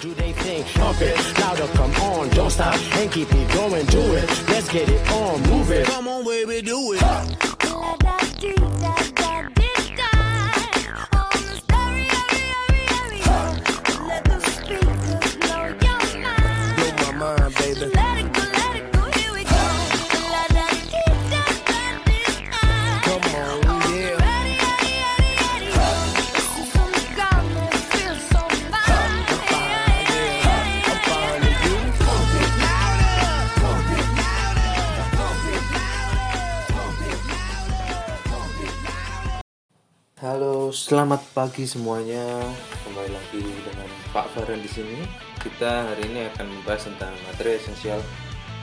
do they think? Pump it louder, come on, don't stop and keep it going, do it. Let's get it on, move it. Come on, baby, do it. Selamat pagi semuanya. Kembali lagi dengan Pak Farhan di sini. Kita hari ini akan membahas tentang materi esensial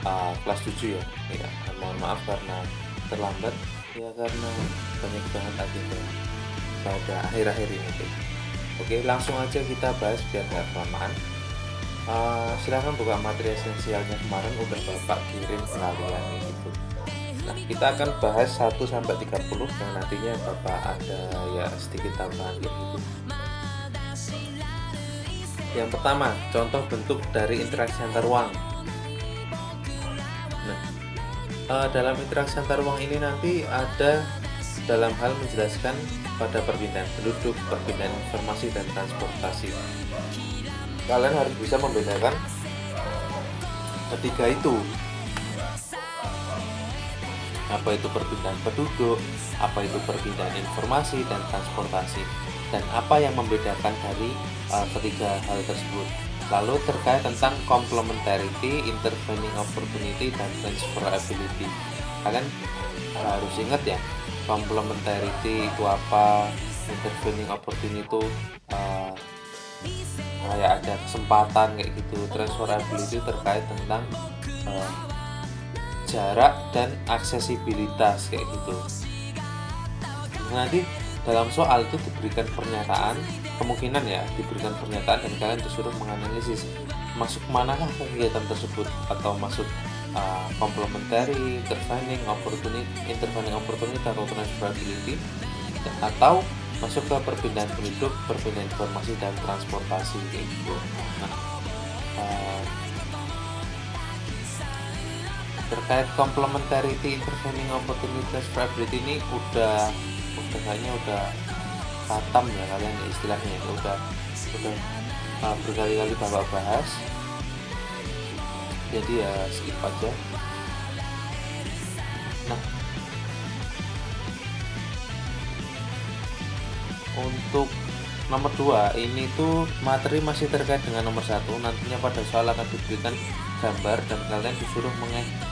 uh, kelas 7 ya. Ya, mohon maaf karena terlambat ya karena banyak banget agenda pada akhir-akhir ini. Oke. Oke, langsung aja kita bahas biar nggak kelamaan. Uh, silahkan buka materi esensialnya kemarin udah Bapak kirim kalian gitu. Nah, kita akan bahas 1 sampai 30 yang nantinya Bapak ada ya sedikit tambahan gitu. Yang pertama, contoh bentuk dari interaksi antar ruang. Nah, eh, dalam interaksi antar ruang ini nanti ada dalam hal menjelaskan pada perpindahan penduduk, perpindahan informasi dan transportasi. Kalian harus bisa membedakan ketiga itu apa itu perpindahan penduduk, apa itu perpindahan informasi dan transportasi, dan apa yang membedakan dari uh, ketiga hal tersebut. Lalu terkait tentang complementarity, intervening opportunity, dan transferability. Kalian harus ingat ya, complementarity itu apa, intervening opportunity itu uh, kayak ada kesempatan kayak gitu, transferability terkait tentang uh, jarak dan aksesibilitas kayak gitu. Nanti dalam soal itu diberikan pernyataan, kemungkinan ya diberikan pernyataan dan kalian disuruh menganalisis masuk manakah kegiatan tersebut atau masuk uh, complementary, intervening, opportunity, intervening opportunity atau transferability atau masuk ke perpindahan penduduk, perpindahan informasi dan transportasi gitu. Nah, uh, terkait complementarity intervening opportunity transferability ini udah udah kayaknya udah katam ya kalian ya istilahnya ya. Udah udah uh, berkali-kali bapak bahas. Jadi ya skip aja. Nah. Untuk nomor 2 ini tuh materi masih terkait dengan nomor satu. Nantinya pada soal akan diberikan gambar dan kalian disuruh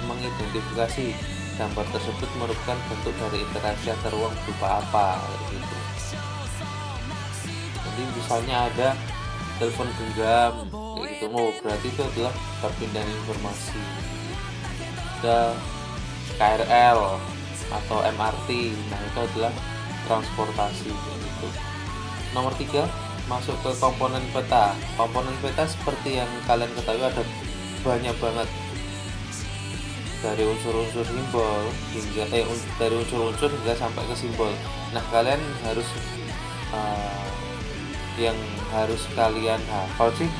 mengidentifikasi. Gambar tersebut merupakan bentuk dari interaksi antar ruang berupa apa gitu. Jadi misalnya ada telepon genggam kayak gitu. Oh berarti itu adalah perpindahan informasi. Ada KRL atau MRT nah itu adalah transportasi gitu. Nomor tiga masuk ke komponen peta. Komponen peta seperti yang kalian ketahui ada banyak banget dari unsur-unsur simbol hingga eh dari unsur-unsur hingga sampai ke simbol. Nah kalian harus uh, yang harus kalian hafal sih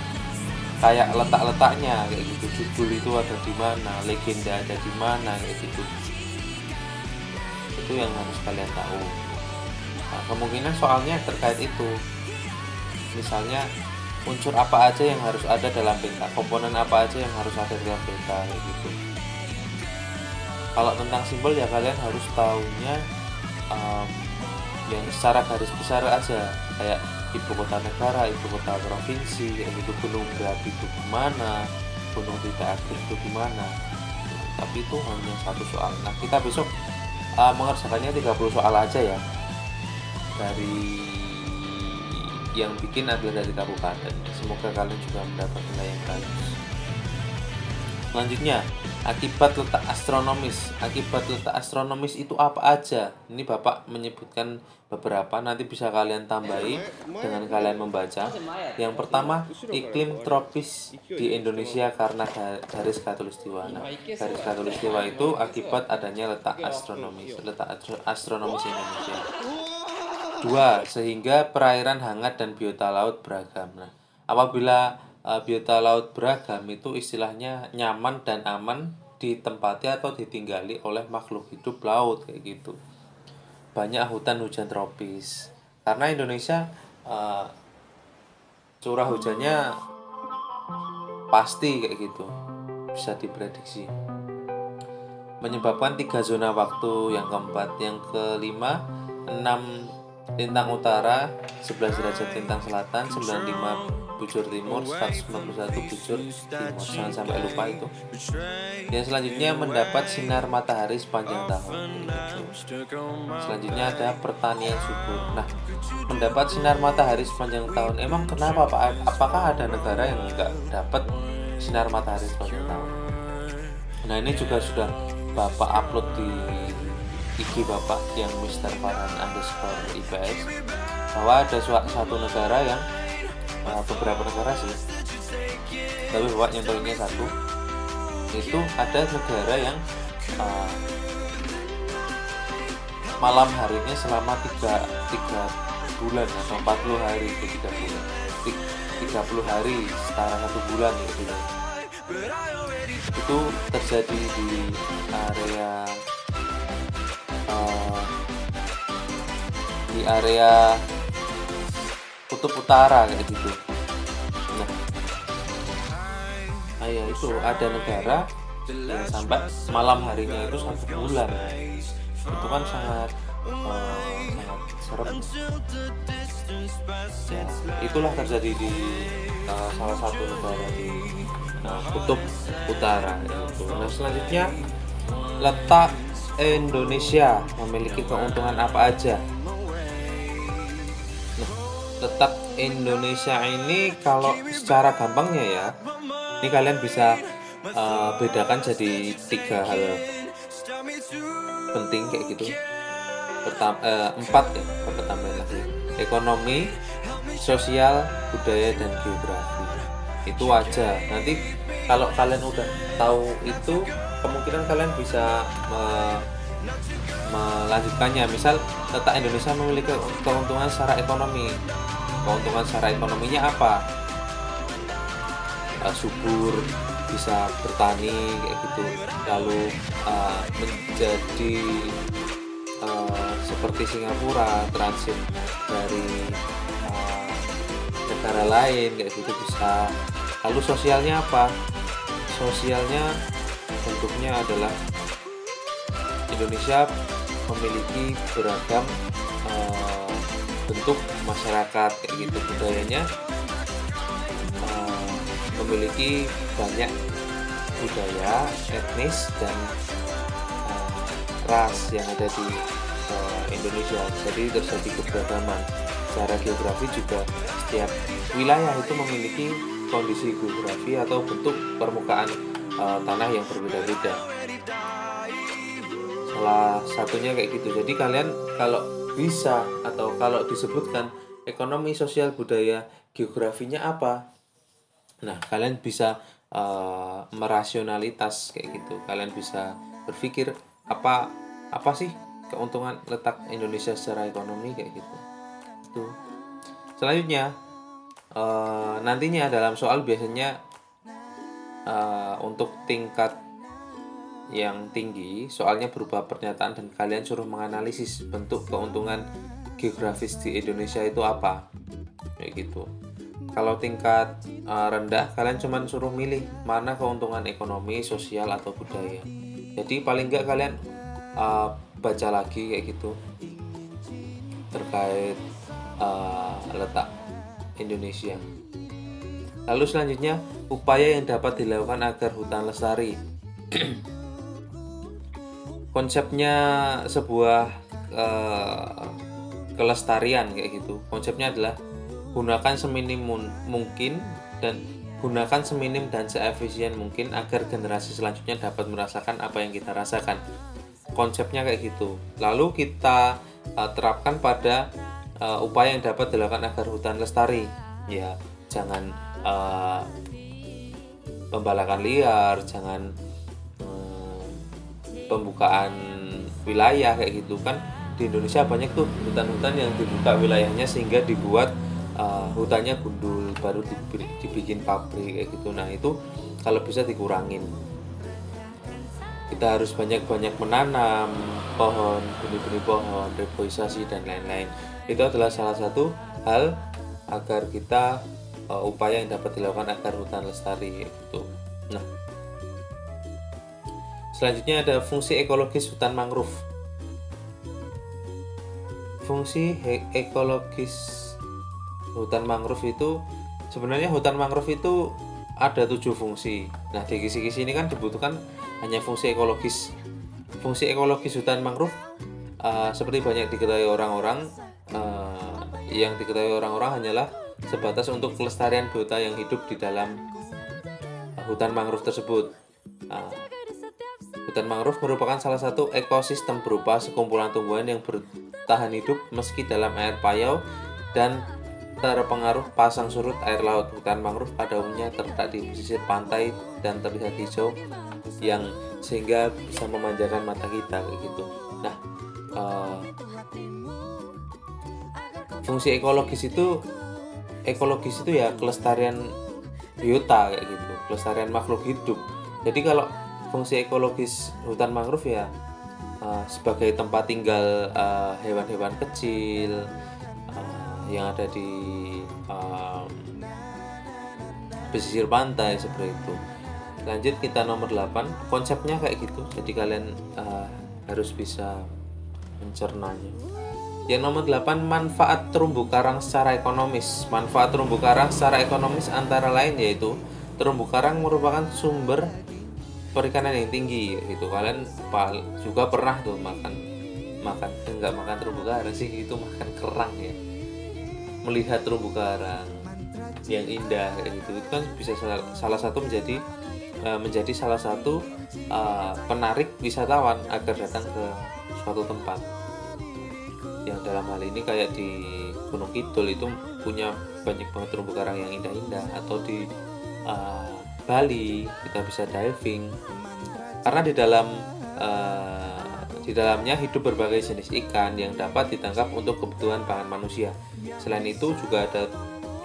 kayak letak-letaknya kayak gitu. Judul itu ada di mana legenda ada di mana kayak gitu. Itu yang harus kalian tahu. Nah, kemungkinan soalnya terkait itu. Misalnya unsur apa aja yang harus ada dalam peta, komponen apa aja yang harus ada dalam peta kayak gitu. Kalau tentang simbol ya kalian harus tahunya um, yang secara garis besar aja kayak ibu kota negara, ibu kota provinsi, kayak gitu gunung berapi itu gimana, gunung tidak aktif itu gimana. Tapi itu hanya satu soal. Nah kita besok uh, mengerjakannya 30 soal aja ya dari yang bikin adalah dari kabupaten. Semoga kalian juga mendapat nilai yang bagus. Selanjutnya, akibat letak astronomis. Akibat letak astronomis itu apa aja? Ini Bapak menyebutkan beberapa, nanti bisa kalian tambahi dengan kalian membaca. Yang pertama, iklim tropis di Indonesia karena ga- garis khatulistiwa. Nah, garis khatulistiwa itu akibat adanya letak astronomis, letak astro- astronomis Indonesia. Dua, sehingga perairan hangat dan biota laut beragam. Nah, apabila uh, biota laut beragam itu istilahnya nyaman dan aman ditempati atau ditinggali oleh makhluk hidup laut kayak gitu. Banyak hutan hujan tropis. Karena Indonesia uh, curah hujannya pasti kayak gitu bisa diprediksi. Menyebabkan tiga zona waktu yang keempat yang kelima 6 lintang utara 11 derajat lintang selatan 95 bujur timur 191 bujur timur. Jangan sampai lupa itu. Yang selanjutnya mendapat sinar matahari sepanjang tahun. Selanjutnya ada pertanian subur. Nah mendapat sinar matahari sepanjang tahun. Emang kenapa pak? Apakah ada negara yang enggak dapat sinar matahari sepanjang tahun? Nah ini juga sudah bapak upload di IG bapak yang Mister Farhan underscore IPS bahwa ada satu negara yang uh, beberapa negara sih tapi bapak nyontohinnya satu. Itu ada negara yang uh, malam harinya selama tiga tiga bulan atau 40 hari itu tiga bulan. Tiga puluh hari setara satu bulan gitu. Itu terjadi di area area kutub utara kayak gitu. Nah. Ah, ya itu ada negara yang sampai malam harinya itu satu bulan. Itu kan sangat uh, sangat serem. Ya, itulah terjadi di uh, salah satu negara di uh, kutub utara itu nah selanjutnya letak Indonesia memiliki keuntungan apa aja letak Indonesia ini kalau secara gampangnya ya ini kalian bisa uh, bedakan jadi tiga hal penting kayak gitu. Pertama uh, empat ya pertama lagi. Ekonomi sosial budaya dan geografi. Itu aja nanti kalau kalian udah tahu itu kemungkinan kalian bisa me melanjutkannya. Misal letak Indonesia memiliki keuntungan secara ekonomi. Keuntungan secara ekonominya apa? Uh, subur bisa bertani kayak gitu. Lalu uh, menjadi uh, seperti Singapura transit dari uh, negara lain kayak gitu bisa. Lalu sosialnya apa? Sosialnya bentuknya adalah Indonesia memiliki beragam uh, bentuk masyarakat kayak gitu budayanya. Uh, memiliki banyak budaya etnis dan uh, ras yang ada di uh, Indonesia. Jadi terjadi keberagaman secara geografi juga setiap wilayah itu memiliki kondisi geografi atau bentuk permukaan uh, tanah yang berbeda-beda salah satunya kayak gitu. Jadi kalian kalau bisa atau kalau disebutkan ekonomi sosial budaya geografinya apa? Nah kalian bisa uh, merasionalitas kayak gitu. Kalian bisa berpikir apa apa sih keuntungan letak Indonesia secara ekonomi kayak gitu. Itu. Selanjutnya uh, nantinya dalam soal biasanya uh, untuk tingkat yang tinggi soalnya berupa pernyataan dan kalian suruh menganalisis bentuk keuntungan geografis di Indonesia itu apa. Kayak gitu. Kalau tingkat uh, rendah kalian cuma suruh milih mana keuntungan ekonomi sosial atau budaya. Jadi paling nggak kalian uh, baca lagi kayak gitu. Terkait uh, letak Indonesia. Lalu selanjutnya upaya yang dapat dilakukan agar hutan lestari konsepnya sebuah uh, kelestarian kayak gitu. Konsepnya adalah gunakan seminim mungkin dan gunakan seminim dan seefisien mungkin agar generasi selanjutnya dapat merasakan apa yang kita rasakan. Konsepnya kayak gitu. Lalu kita uh, terapkan pada uh, upaya yang dapat dilakukan agar hutan lestari. Ya jangan uh, pembalakan liar jangan pembukaan wilayah kayak gitu kan di Indonesia banyak tuh hutan-hutan yang dibuka wilayahnya sehingga dibuat uh, hutannya gundul baru dibi- dibikin pabrik kayak gitu. Nah itu kalau bisa dikurangin. Kita harus banyak-banyak menanam pohon benih-benih pohon reboisasi dan lain-lain. Itu adalah salah satu hal agar kita uh, upaya yang dapat dilakukan agar hutan lestari gitu. Nah selanjutnya ada fungsi ekologis hutan mangrove fungsi ekologis hutan mangrove itu sebenarnya hutan mangrove itu ada tujuh fungsi. Nah di kisi-kisi ini kan dibutuhkan hanya fungsi ekologis. Fungsi ekologis hutan mangrove uh, seperti banyak diketahui orang-orang uh, yang diketahui orang-orang hanyalah sebatas untuk kelestarian biota yang hidup di dalam hutan mangrove tersebut. Uh, Hutan mangrove merupakan salah satu ekosistem berupa sekumpulan tumbuhan yang bertahan hidup meski dalam air payau dan terpengaruh pasang surut air laut. Hutan mangrove pada umumnya terletak di pesisir pantai dan terlihat hijau yang sehingga bisa memanjakan mata kita gitu. Nah, eh, fungsi ekologis itu ekologis itu ya kelestarian biota kayak gitu, kelestarian makhluk hidup. Jadi kalau fungsi ekologis hutan mangrove ya uh, sebagai tempat tinggal uh, hewan-hewan kecil uh, yang ada di um, pesisir pantai seperti itu. Lanjut kita nomor 8 konsepnya kayak gitu. Jadi kalian uh, harus bisa mencernanya. Yang nomor 8 manfaat terumbu karang secara ekonomis. Manfaat terumbu karang secara ekonomis antara lain yaitu terumbu karang merupakan sumber perikanan yang tinggi gitu. Kalian juga pernah tuh makan makan enggak makan terumbu karang sih itu makan kerang ya. Melihat terumbu karang yang indah gitu itu kan bisa salah, salah satu menjadi eh, menjadi salah satu eh, penarik wisatawan agar datang ke suatu tempat yang dalam hal ini kayak di Gunung Kidul itu punya banyak banget terumbu karang yang indah-indah atau di uh, Bali kita bisa diving karena di dalam uh, di dalamnya hidup berbagai jenis ikan yang dapat ditangkap untuk kebutuhan pangan manusia. Selain itu juga ada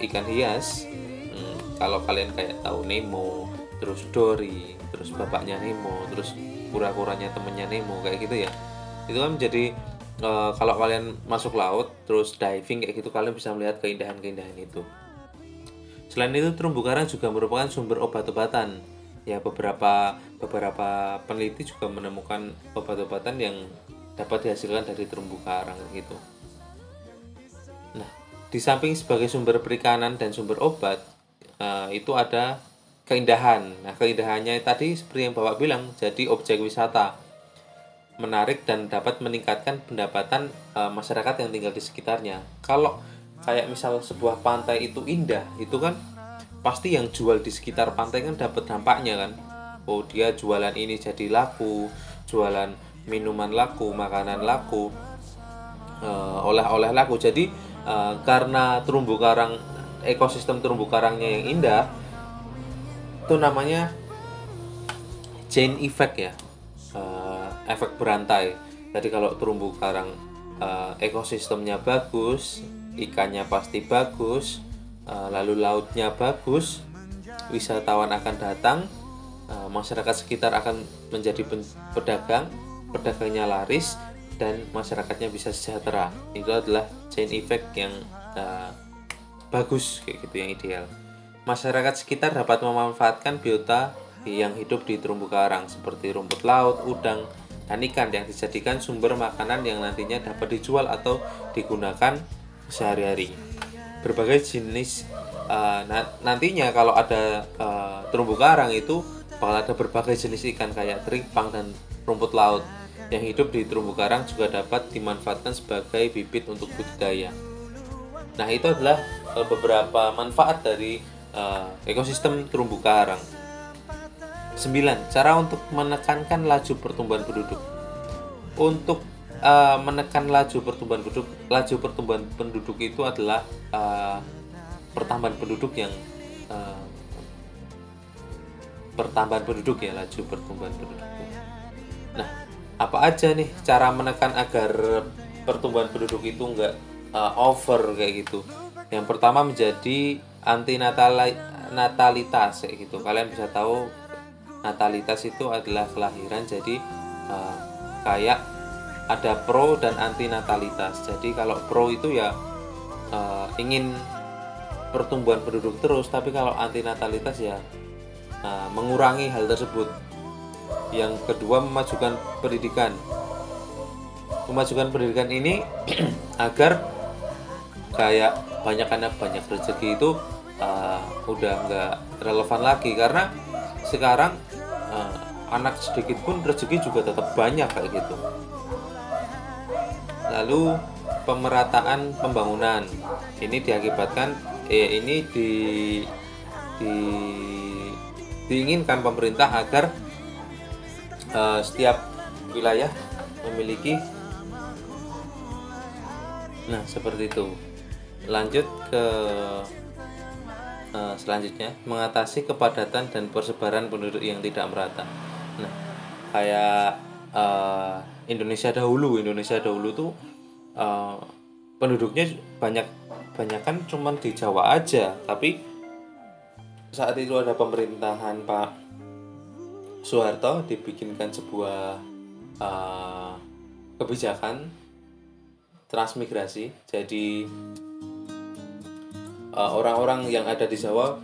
ikan hias. Hmm, kalau kalian kayak tahu Nemo, terus Dory, terus bapaknya Nemo, terus kura-kuranya temennya Nemo kayak gitu ya. Itu kan menjadi eh, kalau kalian masuk laut terus diving kayak gitu kalian bisa melihat keindahan-keindahan itu. Selain itu terumbu karang juga merupakan sumber obat-obatan. Ya beberapa beberapa peneliti juga menemukan obat-obatan yang dapat dihasilkan dari terumbu karang gitu. Nah, di samping sebagai sumber perikanan dan sumber obat, eh, itu ada keindahan. Nah, keindahannya tadi seperti yang Bapak bilang, jadi objek wisata menarik dan dapat meningkatkan pendapatan eh, masyarakat yang tinggal di sekitarnya. Kalau kayak misal sebuah pantai itu indah, itu kan pasti yang jual di sekitar pantai kan dapat dampaknya kan. Oh, dia jualan ini jadi laku, jualan minuman laku, makanan laku, eh, oleh-oleh laku. Jadi eh, karena terumbu karang ekosistem terumbu karangnya yang indah, itu namanya chain effect ya Eh, efek berantai jadi kalau terumbu karang eh, ekosistemnya bagus ikannya pasti bagus eh, lalu lautnya bagus wisatawan akan datang eh, masyarakat sekitar akan menjadi pedagang pedagangnya laris dan masyarakatnya bisa sejahtera. Itu adalah chain effect yang eh, bagus kayak gitu yang ideal. Masyarakat sekitar dapat memanfaatkan biota yang hidup di terumbu karang seperti rumput laut, udang, dan ikan yang dijadikan sumber makanan yang nantinya dapat dijual atau digunakan sehari-hari. Berbagai jenis eh, na- nantinya kalau ada eh, terumbu karang itu bakal ada berbagai jenis ikan kayak teripang dan rumput laut yang hidup di terumbu karang juga dapat dimanfaatkan sebagai bibit untuk budidaya. Nah, itu adalah eh, beberapa manfaat dari eh, ekosistem terumbu karang. 9. Cara untuk menekankan laju pertumbuhan penduduk. Untuk eh, menekan laju pertumbuhan penduduk, laju pertumbuhan penduduk itu adalah eh, pertambahan penduduk yang eh, pertambahan penduduk ya, laju pertumbuhan penduduk. Nah, apa aja nih cara menekan agar pertumbuhan penduduk itu enggak uh, over kayak gitu yang pertama menjadi anti natalitas kayak gitu kalian bisa tahu natalitas itu adalah kelahiran jadi uh, kayak ada pro dan anti natalitas. Jadi kalau pro itu ya uh, ingin pertumbuhan penduduk terus tapi kalau anti natalitas ya uh, mengurangi hal tersebut. Yang kedua memajukan pendidikan. Memajukan pendidikan ini agar kayak banyak anak banyak rezeki itu uh, udah nggak relevan lagi. Karena sekarang uh, anak sedikit pun rezeki juga tetap banyak kayak gitu lalu pemerataan pembangunan. Ini diakibatkan eh ini di, di diinginkan pemerintah agar uh, setiap wilayah memiliki nah seperti itu. Lanjut ke uh, selanjutnya mengatasi kepadatan dan persebaran penduduk yang tidak merata. Nah kayak uh, Indonesia dahulu. Indonesia dahulu tuh uh, penduduknya banyak banyak kan cuman di Jawa aja. Tapi saat itu ada pemerintahan Pak Soeharto dibikinkan sebuah uh, kebijakan transmigrasi. Jadi uh, orang-orang yang ada di Jawa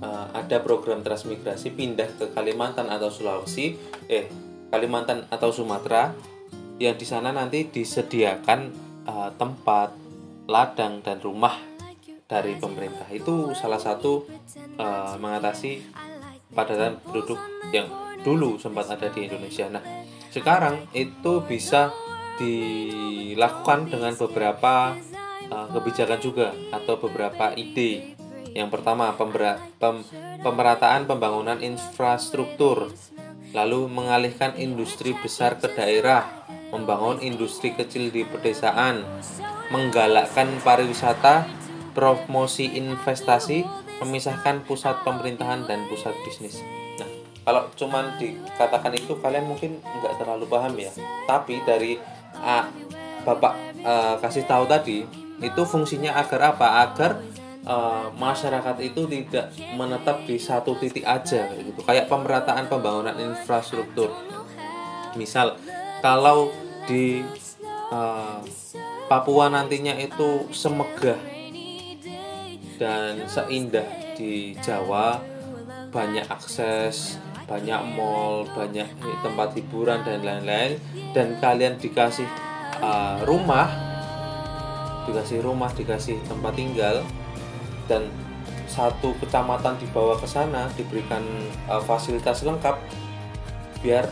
uh, ada program transmigrasi pindah ke Kalimantan atau Sulawesi. Eh Kalimantan atau Sumatera yang di sana nanti disediakan uh, tempat ladang dan rumah dari pemerintah itu salah satu uh, mengatasi padatan penduduk yang dulu sempat ada di Indonesia. Nah, sekarang itu bisa dilakukan dengan beberapa uh, kebijakan juga atau beberapa ide. Yang pertama, pembera, pem, pemerataan pembangunan infrastruktur, lalu mengalihkan industri besar ke daerah, membangun industri kecil di pedesaan, menggalakkan pariwisata, promosi investasi, memisahkan pusat pemerintahan dan pusat bisnis. Nah, kalau cuman dikatakan itu kalian mungkin nggak terlalu paham ya. Tapi dari uh, Bapak uh, kasih tahu tadi itu fungsinya agar apa? Agar uh, masyarakat itu tidak menetap di satu titik aja gitu. Kayak pemerataan pembangunan infrastruktur. Misal kalau di uh, Papua nantinya itu semegah dan seindah di Jawa banyak akses banyak mall banyak tempat hiburan dan lain-lain dan kalian dikasih uh, rumah dikasih rumah dikasih tempat tinggal dan satu kecamatan dibawa ke sana diberikan uh, fasilitas lengkap biar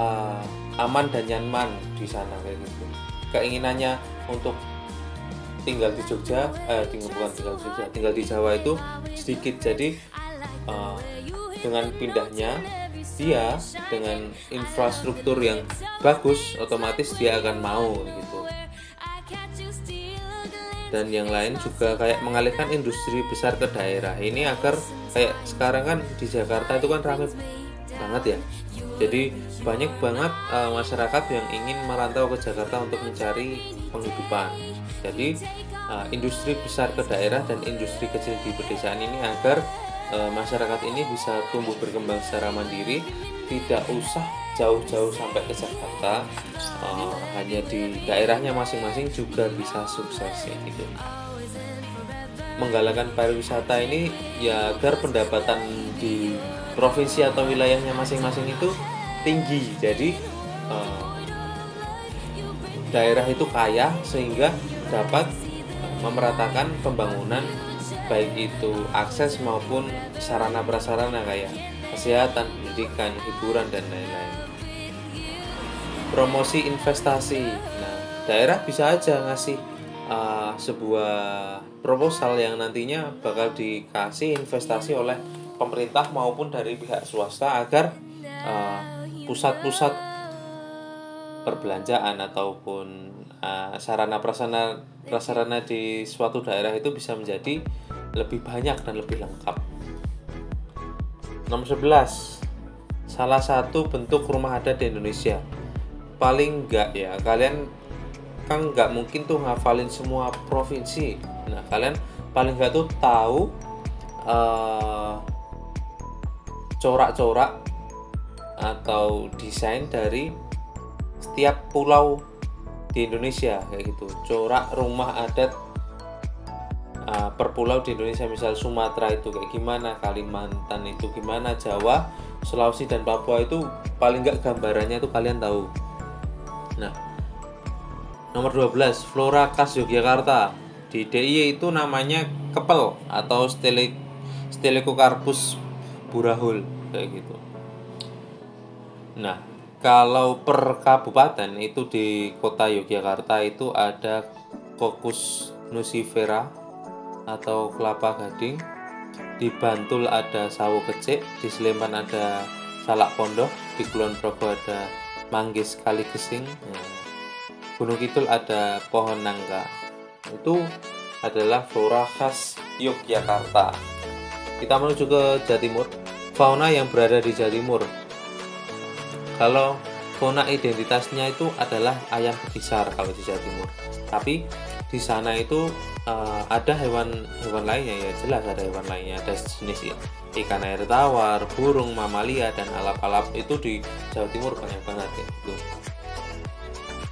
uh, aman dan nyaman di sana kayak gitu. Keinginannya untuk tinggal di Jogja eh tinggal bukan tinggal di Jogja tinggal di Jawa itu sedikit. Jadi uh, dengan pindahnya dia dengan infrastruktur yang bagus otomatis dia akan mau gitu dan yang lain juga kayak mengalihkan industri besar ke daerah. Ini agar kayak sekarang kan di Jakarta itu kan ramai banget ya. Jadi banyak banget uh, masyarakat yang ingin merantau ke Jakarta untuk mencari penghidupan. Jadi uh, industri besar ke daerah dan industri kecil di pedesaan ini agar uh, masyarakat ini bisa tumbuh berkembang secara mandiri tidak usah jauh-jauh sampai ke Jakarta uh, hanya di daerahnya masing-masing juga bisa sukses ya gitu menggalakkan pariwisata ini ya agar pendapatan di provinsi atau wilayahnya masing-masing itu tinggi jadi uh, daerah itu kaya sehingga dapat memeratakan pembangunan baik itu akses maupun sarana prasarana kayak kesehatan, pendidikan, hiburan dan lain-lain. Promosi investasi. Nah, daerah bisa aja ngasih uh, sebuah proposal yang nantinya bakal dikasih investasi oleh pemerintah maupun dari pihak swasta agar pusat-pusat uh, perbelanjaan ataupun uh, sarana prasarana prasarana di suatu daerah itu bisa menjadi lebih banyak dan lebih lengkap. Nomor 11. Salah satu bentuk rumah adat di Indonesia. Paling enggak ya, kalian kan nggak mungkin tuh ngafalin semua provinsi. Nah kalian paling nggak tuh tahu eh, corak-corak atau desain dari setiap pulau di Indonesia kayak gitu. Corak rumah adat uh, per pulau di Indonesia misal Sumatera itu kayak gimana Kalimantan itu gimana Jawa Sulawesi dan Papua itu paling nggak gambarannya itu kalian tahu nah nomor 12 flora khas Yogyakarta. Di DIY itu namanya kepel atau stele Stelecocarpus burahul kayak gitu. Nah kalau per kabupaten itu di kota Yogyakarta itu ada Cocos nucifera atau kelapa gading. Di Bantul ada sawo kecik di Sleman ada salak pondok di Kulon Progo ada manggis kali gesing. Nah, Gunung Kidul ada pohon nangka. Itu adalah flora khas Yogyakarta. Kita menuju ke Jawa Timur fauna yang berada di Jawa Timur kalau fauna identitasnya itu adalah ayam betisar kalau di Jawa Timur tapi di sana itu eh, ada hewan hewan lainnya ya jelas ada hewan lainnya ada jenis ikan air tawar burung mamalia dan alap-alap. Itu di Jawa Timur banyak banget ya itu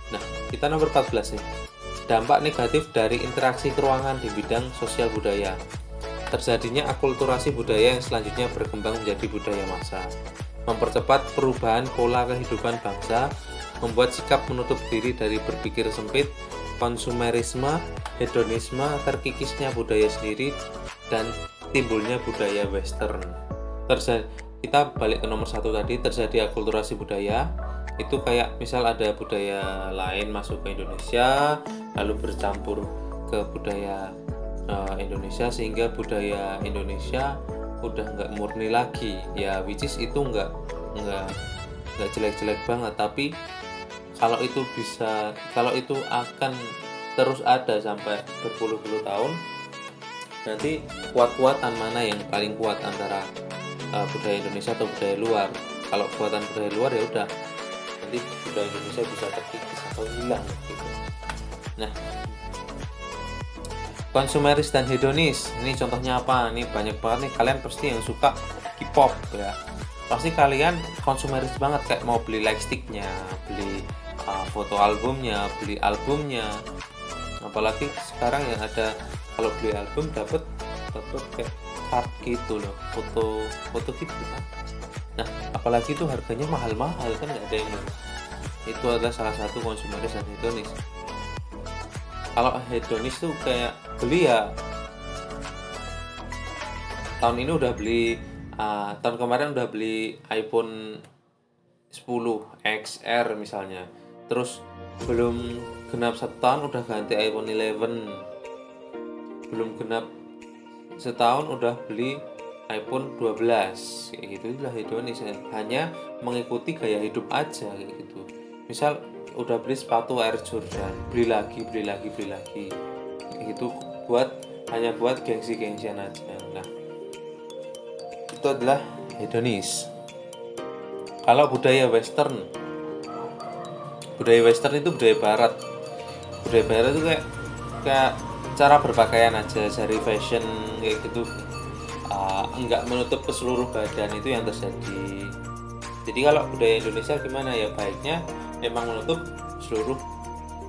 nah kita nomor 14 nih. Dampak negatif dari interaksi keruangan di bidang sosial budaya. Terjadinya akulturasi budaya yang selanjutnya berkembang menjadi budaya massa. Mempercepat perubahan pola kehidupan bangsa membuat sikap menutup diri dari berpikir sempit konsumerisme, hedonisme, terkikisnya budaya sendiri, dan timbulnya budaya western. Terjadi, kita balik ke nomor satu tadi, terjadi akulturasi budaya, itu kayak misal ada budaya lain masuk ke Indonesia, lalu bercampur ke budaya eh, Indonesia sehingga budaya Indonesia udah nggak murni lagi. Ya which is itu nggak nggak nggak jelek-jelek banget. Tapi kalau itu bisa kalau itu akan terus ada sampai berpuluh-puluh tahun nanti kuat-kuatan mana yang paling kuat antara uh, budaya Indonesia atau budaya luar? Kalau kuatan budaya luar ya udah. Nanti budaya Indonesia bisa terkikis atau hilang gitu. Nah konsumeris dan hedonis ini contohnya apa? Ini banyak banget nih. Kalian pasti yang suka K-pop ya. Pasti kalian konsumeris banget kayak mau beli lightsticknya beli uh, foto albumnya beli albumnya. Apalagi sekarang yang ada kalau beli album dapat dapat kayak card gitu loh foto foto gitu kan. Nah apalagi itu harganya mahal-mahal kan nggak ada yang mau. itu adalah salah satu konsumeris dan hedonis. Kalau hedonis tuh kayak beli ya tahun ini udah beli ah, tahun kemarin udah beli iPhone 10 XR misalnya terus belum genap satu tahun udah ganti iPhone 11 belum genap setahun udah beli iPhone 12 kayak gitu itulah hedonis ya. hanya mengikuti gaya hidup aja kayak gitu. Misal udah beli sepatu Air Jordan beli lagi beli lagi beli lagi. Gitu buat hanya buat gengsi-gengsian aja. Nah itu adalah hedonis. Kalau budaya western budaya western itu budaya barat. Budaya barat itu kayak kayak cara berpakaian aja dari fashion kayak gitu. Uh, nggak menutup ke seluruh badan itu yang terjadi. Jadi kalau budaya Indonesia gimana? Ya baiknya memang menutup seluruh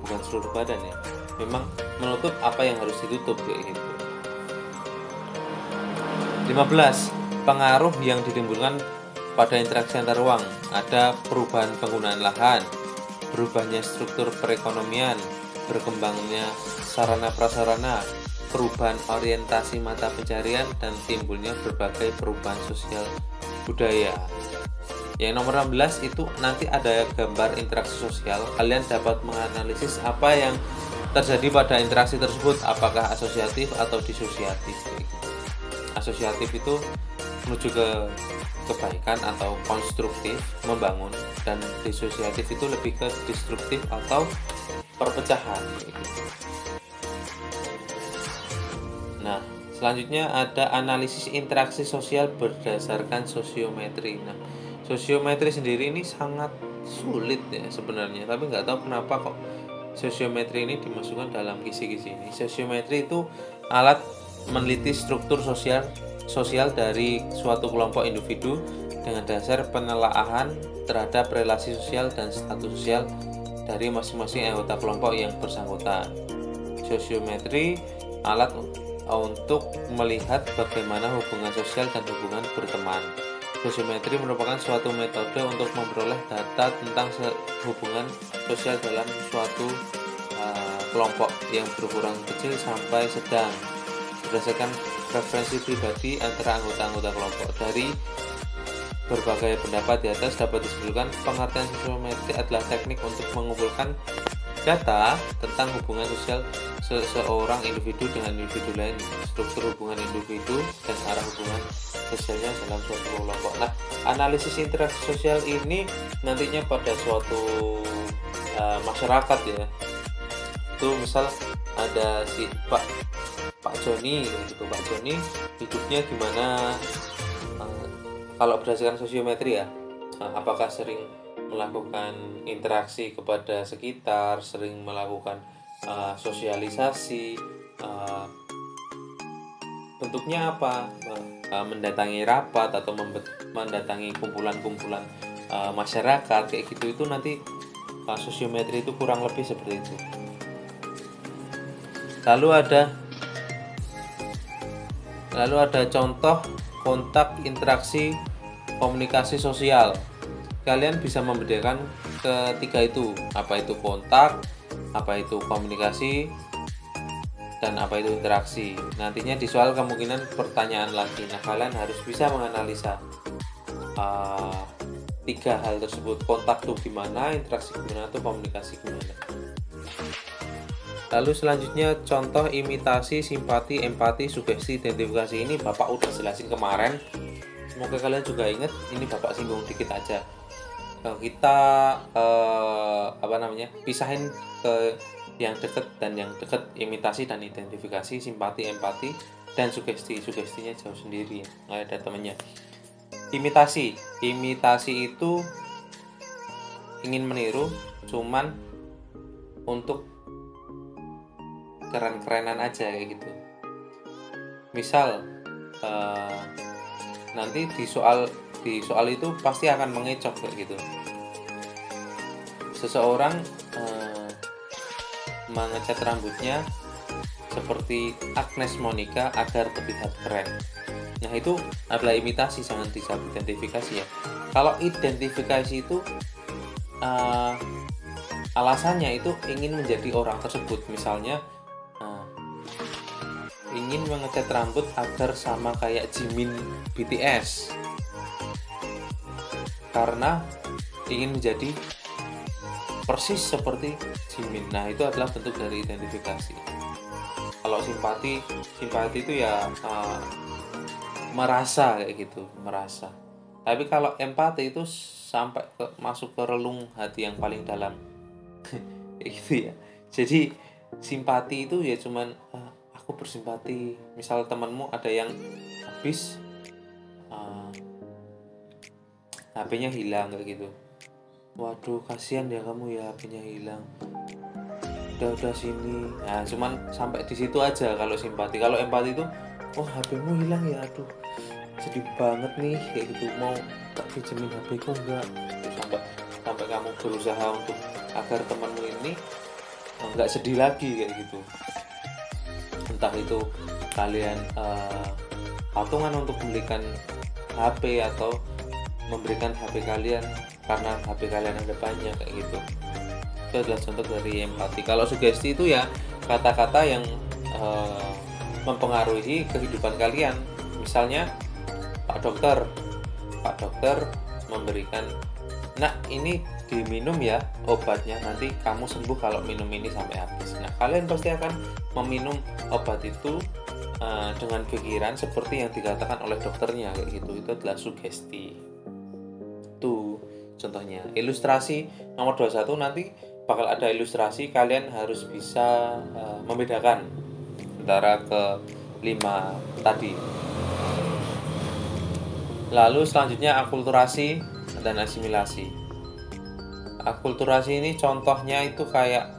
bukan seluruh badan ya. Memang menutup apa yang harus ditutup kayak gitu. 15 pengaruh yang ditimbulkan pada interaksi antar ruang. Ada perubahan penggunaan lahan berubahnya struktur perekonomian berkembangnya sarana prasarana perubahan orientasi mata pencarian dan timbulnya berbagai perubahan sosial budaya. Yang nomor 16 itu nanti ada gambar interaksi sosial. Kalian dapat menganalisis apa yang terjadi pada interaksi tersebut apakah asosiatif atau disosiatif. Asosiatif itu menuju ke kebaikan atau konstruktif membangun dan disosiatif itu lebih ke destruktif atau perpecahan gitu. Nah, selanjutnya ada analisis interaksi sosial berdasarkan sosiometri. Nah, sosiometri sendiri ini sangat sulit ya sebenarnya, tapi nggak tahu kenapa kok sosiometri ini dimasukkan dalam kisi-kisi ini. Sosiometri itu alat meneliti struktur sosial sosial dari suatu kelompok individu dengan dasar penelaahan terhadap relasi sosial dan status sosial dari masing-masing anggota kelompok yang bersangkutan. Sosiometri alat untuk melihat bagaimana hubungan sosial dan hubungan berteman. Sosiometri merupakan suatu metode untuk memperoleh data tentang hubungan sosial dalam suatu uh, kelompok yang berukuran kecil sampai sedang berdasarkan preferensi pribadi antara anggota-anggota kelompok. Dari berbagai pendapat di atas dapat disebutkan pengertian sosiometri adalah teknik untuk mengumpulkan data tentang hubungan sosial seseorang individu dengan individu lain, struktur hubungan individu dan arah hubungan sosialnya dalam suatu kelompok. Nah, analisis interaksi sosial ini nantinya pada suatu uh, masyarakat ya. Itu misal ada si Pak Pak Joni gitu, Pak Joni hidupnya gimana? Uh, kalau berdasarkan sosiometri ya, uh, apakah sering melakukan interaksi kepada sekitar, sering melakukan uh, sosialisasi, uh, bentuknya apa? Uh, mendatangi rapat atau mendatangi kumpulan-kumpulan uh, masyarakat kayak gitu itu nanti uh, sosiometri itu kurang lebih seperti itu. Lalu ada lalu ada contoh kontak interaksi komunikasi sosial. Kalian bisa membedakan ketiga itu. Apa itu kontak apa itu komunikasi dan apa itu interaksi. Nantinya di soal kemungkinan pertanyaan lagi. Nah kalian harus bisa menganalisa uh, tiga hal tersebut. Kontak tuh gimana interaksi gimana tuh komunikasi gimana Lalu selanjutnya contoh imitasi, simpati, empati, sugesti, identifikasi. Ini Bapak udah jelasin kemarin. Semoga kalian juga ingat, ini Bapak singgung dikit aja. Eh, kita eh, apa namanya pisahin ke yang dekat dan yang dekat imitasi dan identifikasi simpati empati dan sugesti. Sugestinya jauh sendiri nggak ada temennya. Imitasi. Imitasi itu ingin meniru cuman untuk keren-kerenan aja kayak gitu. Misal uh, nanti di soal di soal itu pasti akan mengecoh kayak gitu. Seseorang eh, mengecat rambutnya seperti Agnes Monica agar terlihat keren. Nah itu adalah imitasi sangat bisa identifikasi ya. Kalau identifikasi itu uh, alasannya itu ingin menjadi orang tersebut. Misalnya rambut agar sama kayak Jimin BTS karena ingin menjadi persis seperti Jimin. Nah, itu adalah bentuk dari identifikasi. Kalau simpati, simpati itu ya uh, merasa kayak gitu, merasa. Tapi kalau empati itu sampai ke, masuk ke relung hati yang paling dalam. gitu ya. Jadi simpati itu ya cuman uh, aku bersimpati. Misal temanmu ada yang habis HP-nya hilang kayak gitu. Waduh kasihan ya kamu ya HP-nya hilang. Udah udah sini. Nah cuman sampai di situ aja kalau simpati. Kalau empati itu oh HP-mu hilang ya aduh sedih banget nih kayak gitu. Mau tak pinjemin HP ku enggak? Sampai sampai kamu berusaha untuk agar temanmu ini enggak sedih lagi kayak gitu entah itu kalian uh, patungan untuk membelikan HP atau memberikan HP kalian karena HP kalian ada banyak kayak gitu. Itu adalah contoh dari empati kalau sugesti itu ya kata-kata yang uh, mempengaruhi kehidupan kalian. Misalnya Pak Dokter Pak Dokter memberikan nah ini diminum ya obatnya. Nanti kamu sembuh kalau minum ini sampai habis. Nah kalian pasti akan meminum obat itu uh, dengan pikiran seperti yang dikatakan oleh dokternya kayak gitu. Itu adalah sugesti. Contohnya. Ilustrasi nomor 21 nanti bakal ada ilustrasi kalian harus bisa uh, membedakan antara ke lima tadi. Lalu selanjutnya akulturasi dan asimilasi akulturasi ini contohnya itu kayak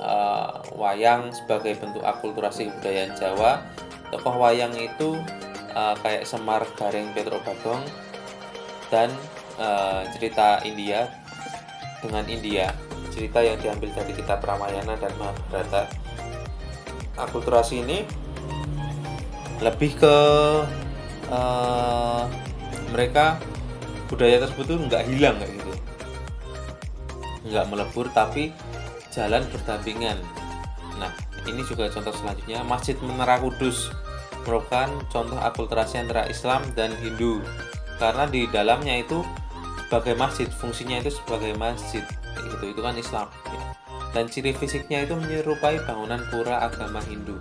eh, wayang sebagai bentuk akulturasi kebudayaan Jawa. Tokoh wayang itu eh, kayak Semar Gareng Petro Bagong dan eh, cerita India dengan India. Cerita yang diambil dari kitab Ramayana dan Mahabharata. Akulturasi ini lebih ke eh, mereka budaya tersebut tuh nggak hilang kayak gitu nggak melebur tapi jalan berdampingan. Nah ini juga contoh selanjutnya. Masjid Menara Kudus merupakan contoh akulturasi antara Islam dan Hindu. Karena di dalamnya itu sebagai masjid fungsinya itu sebagai masjid. Gitu itu kan Islam ya. dan ciri fisiknya itu menyerupai bangunan pura agama Hindu.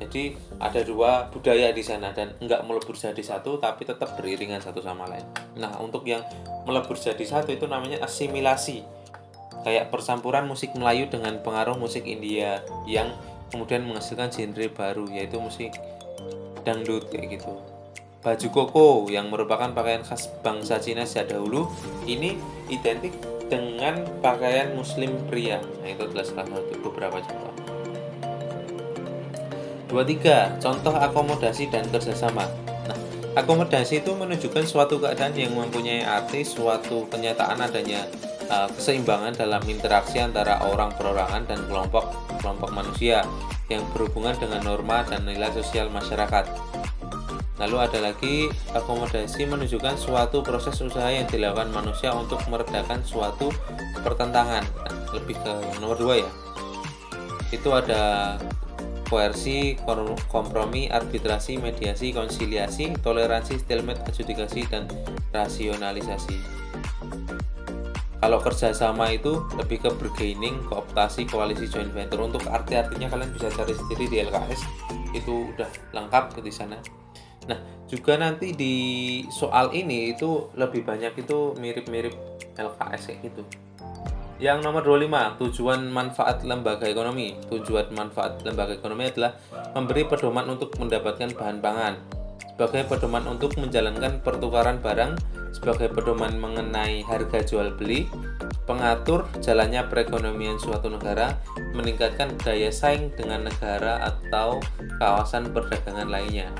Jadi ada dua budaya di sana dan nggak melebur jadi satu tapi tetap beriringan satu sama lain. Nah untuk yang melebur jadi satu itu namanya asimilasi kayak percampuran musik Melayu dengan pengaruh musik India yang kemudian menghasilkan genre baru yaitu musik dangdut kayak gitu. Baju koko yang merupakan pakaian khas bangsa Cina sejak dahulu ini identik dengan pakaian muslim pria. Nah itu adalah salah satu beberapa contoh. 23. Contoh akomodasi dan kerjasama. Nah, akomodasi itu menunjukkan suatu keadaan yang mempunyai arti suatu kenyataan adanya uh, keseimbangan dalam interaksi antara orang perorangan dan kelompok kelompok manusia yang berhubungan dengan norma dan nilai sosial masyarakat. Lalu ada lagi akomodasi menunjukkan suatu proses usaha yang dilakukan manusia untuk meredakan suatu pertentangan. Lebih ke nomor dua ya. Itu ada koersi, kompromi, arbitrasi, mediasi, konsiliasi, toleransi, stalemate, adjudikasi, dan rasionalisasi. Kalau kerjasama itu lebih ke bargaining, kooptasi, koalisi, joint venture. Untuk arti-artinya kalian bisa cari sendiri di LKS. Itu udah lengkap di sana. Nah, juga nanti di soal ini itu lebih banyak itu mirip-mirip LKS kayak gitu. Yang nomor 25, tujuan manfaat lembaga ekonomi. Tujuan manfaat lembaga ekonomi adalah memberi pedoman untuk mendapatkan bahan pangan, sebagai pedoman untuk menjalankan pertukaran barang, sebagai pedoman mengenai harga jual beli, pengatur jalannya perekonomian suatu negara, meningkatkan daya saing dengan negara atau kawasan perdagangan lainnya.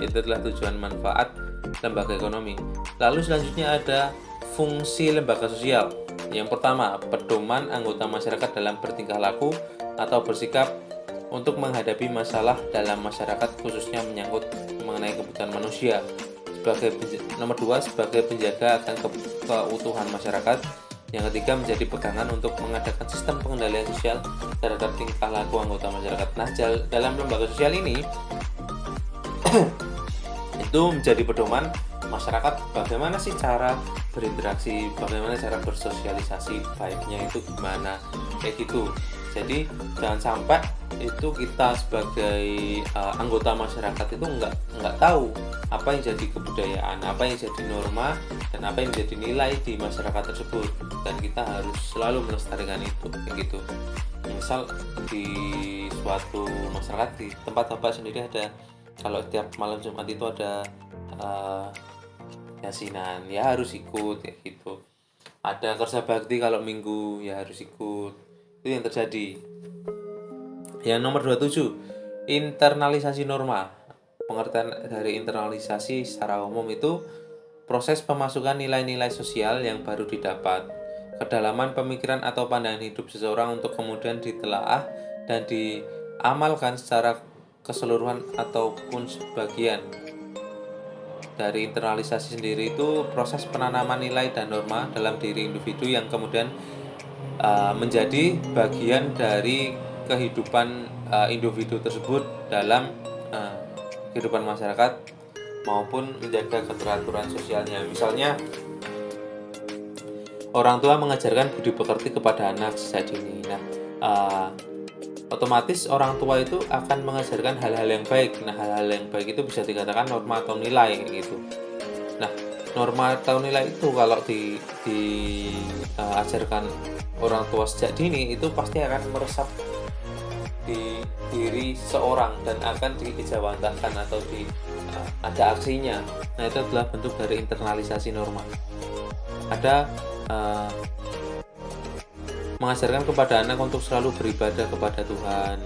Itu adalah tujuan manfaat lembaga ekonomi. Lalu selanjutnya ada fungsi lembaga sosial. Yang pertama, pedoman anggota masyarakat dalam bertingkah laku atau bersikap untuk menghadapi masalah dalam masyarakat khususnya menyangkut mengenai kebutuhan manusia. Sebagai nomor dua sebagai penjaga akan ke- keutuhan masyarakat. Yang ketiga menjadi pegangan untuk mengadakan sistem pengendalian sosial terhadap tingkah laku anggota masyarakat. Nah, dalam lembaga sosial ini itu menjadi pedoman masyarakat bagaimana sih cara berinteraksi, bagaimana cara bersosialisasi baiknya itu gimana kayak gitu. Jadi jangan sampai itu kita sebagai uh, anggota masyarakat itu nggak nggak tahu apa yang jadi kebudayaan, apa yang jadi norma dan apa yang jadi nilai di masyarakat tersebut. Dan kita harus selalu melestarikan itu kayak gitu. Misal di suatu masyarakat di tempat bapak sendiri ada kalau tiap malam Jumat itu ada uh, yasinan ya harus ikut kayak gitu. Ada kerja bakti kalau minggu ya harus ikut itu yang terjadi. Yang nomor 27 internalisasi norma. Pengertian dari internalisasi secara umum itu proses pemasukan nilai-nilai sosial yang baru didapat kedalaman pemikiran atau pandangan hidup seseorang untuk kemudian ditelaah dan diamalkan secara keseluruhan ataupun sebagian. Dari internalisasi sendiri itu proses penanaman nilai dan norma dalam diri individu yang kemudian uh, menjadi bagian dari kehidupan uh, individu tersebut dalam uh, kehidupan masyarakat maupun menjaga keteraturan sosialnya. Misalnya orang tua mengajarkan budi pekerti kepada anak sejak dini. Nah, otomatis orang tua itu akan mengajarkan hal-hal yang baik. Nah, hal-hal yang baik itu bisa dikatakan norma atau nilai gitu. Norma atau nilai itu kalau di diajarkan orang tua sejak dini itu pasti akan meresap di diri seorang dan akan dijawantahkan atau di uh, ada aksinya. Nah, itu adalah bentuk dari internalisasi norma. Ada uh, mengajarkan kepada anak untuk selalu beribadah kepada Tuhan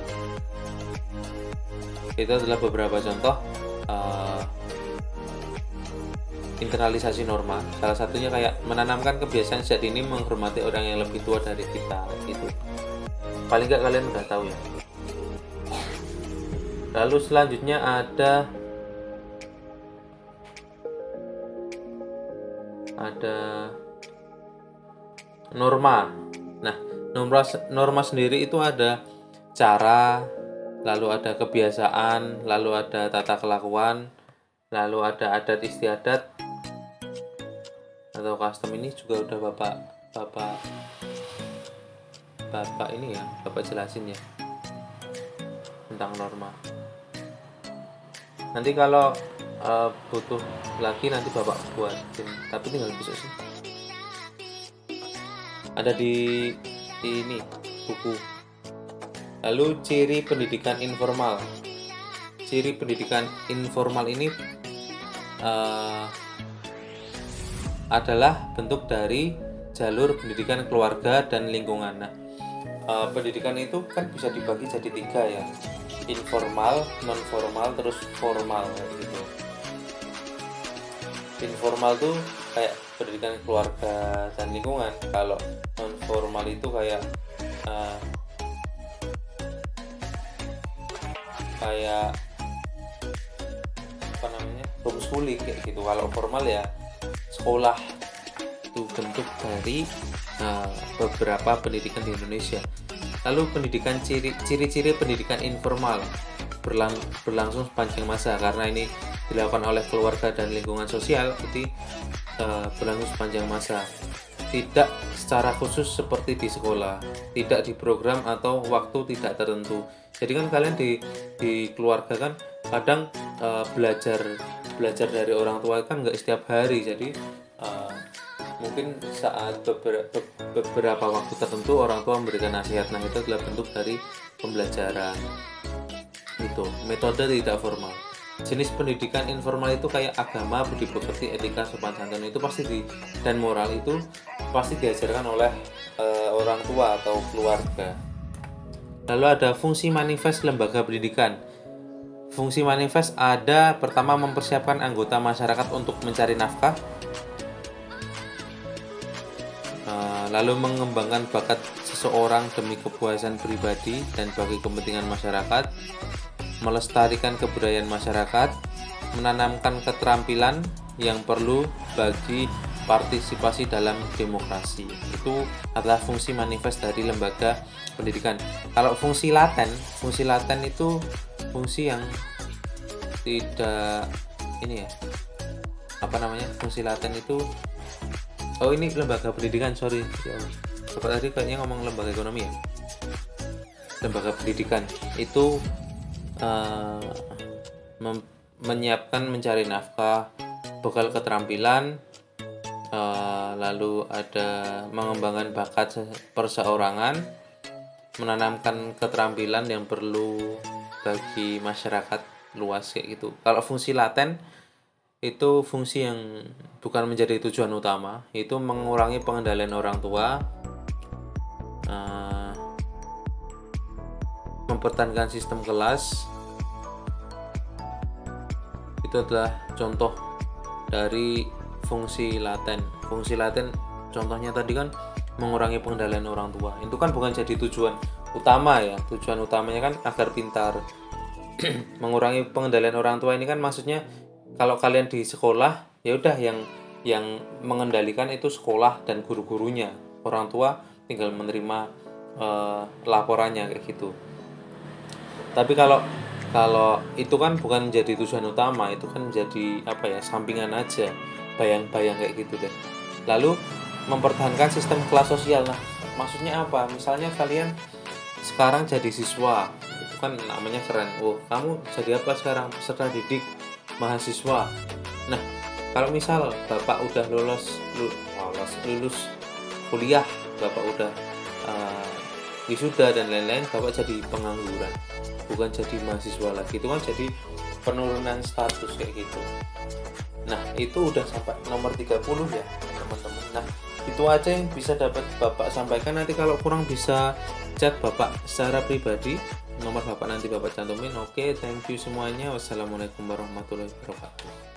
itu adalah beberapa contoh uh, internalisasi norma. Salah satunya kayak menanamkan kebiasaan sejak dini menghormati orang yang lebih tua dari kita gitu. Paling nggak kalian udah tahu ya. Lalu selanjutnya ada ada norma. Nah norma norma sendiri itu ada cara lalu ada kebiasaan, lalu ada tata kelakuan, lalu ada adat istiadat atau custom ini juga udah bapak bapak bapak ini ya bapak jelasin ya tentang norma. Nanti kalau uh, butuh lagi nanti bapak buatin, tapi tinggal besok sih. Ada di, di ini buku Lalu ciri pendidikan informal. Ciri pendidikan informal ini uh, adalah bentuk dari jalur pendidikan keluarga dan lingkungan. Nah, uh, pendidikan itu kan bisa dibagi jadi tiga ya, informal, non formal, terus formal gitu. Informal tuh kayak pendidikan keluarga dan lingkungan. Kalau non formal itu kayak uh, kayak apa namanya homeschooling kayak gitu kalau formal ya sekolah itu bentuk dari uh, beberapa pendidikan di Indonesia. Lalu pendidikan ciri ciri pendidikan informal berlang, berlangsung sepanjang masa karena ini dilakukan oleh keluarga dan lingkungan sosial jadi uh, berlangsung sepanjang masa. Tidak secara khusus seperti di sekolah tidak di program atau waktu tidak tertentu. Jadi kan kalian di di keluarga kan kadang uh, belajar belajar dari orang tua kan nggak setiap hari. Jadi uh, mungkin saat beberapa, beberapa waktu tertentu orang tua memberikan nasihat. Nah itu adalah bentuk dari pembelajaran. Itu metode tidak formal. Jenis pendidikan informal itu kayak agama budi pekerti etika sopan santun itu pasti di dan moral itu pasti diajarkan oleh uh, orang tua atau keluarga. Lalu ada fungsi manifest lembaga pendidikan. Fungsi manifest ada pertama mempersiapkan anggota masyarakat untuk mencari nafkah, eh, lalu mengembangkan bakat seseorang demi kepuasan pribadi dan bagi kepentingan masyarakat, melestarikan kebudayaan masyarakat, menanamkan keterampilan yang perlu bagi partisipasi dalam demokrasi. Itu adalah fungsi manifest dari lembaga pendidikan. Kalau fungsi laten, fungsi laten itu fungsi yang tidak ini ya. Apa namanya? Fungsi laten itu Oh, ini lembaga pendidikan, sorry. Ya, Bapak tadi kayaknya ngomong lembaga ekonomi ya. Lembaga pendidikan itu uh, menyiapkan mencari nafkah, bekal keterampilan, uh, lalu ada mengembangkan bakat perseorangan, menanamkan keterampilan yang perlu bagi masyarakat luas kayak gitu. Kalau fungsi laten itu fungsi yang bukan menjadi tujuan utama, itu mengurangi pengendalian orang tua, uh, mempertahankan sistem kelas. Itu adalah contoh dari fungsi laten. Fungsi laten contohnya tadi kan mengurangi pengendalian orang tua itu kan bukan jadi tujuan utama ya tujuan utamanya kan agar pintar. Mengurangi pengendalian orang tua ini kan maksudnya kalau kalian di sekolah ya udah yang yang mengendalikan itu sekolah dan guru-gurunya. Orang tua tinggal menerima uh, laporannya kayak gitu. Tapi kalau kalau itu kan bukan menjadi tujuan utama itu kan menjadi apa ya sampingan aja bayang-bayang kayak gitu deh. Lalu mempertahankan sistem kelas sosial nah maksudnya apa? Misalnya kalian sekarang jadi siswa. Itu kan namanya keren. Oh kamu jadi apa sekarang? Peserta didik mahasiswa. Nah kalau misal bapak udah lulus lulus lulus kuliah bapak udah uh, wisuda dan lain-lain bapak jadi pengangguran bukan jadi mahasiswa lagi. Itu kan jadi penurunan status kayak gitu. Nah itu udah sampai nomor 30 ya teman-teman. Nah itu aja yang bisa dapat bapak sampaikan. Nanti kalau kurang bisa chat bapak secara pribadi nomor bapak nanti bapak cantumin. Oke thank you semuanya. Wassalamualaikum warahmatullahi wabarakatuh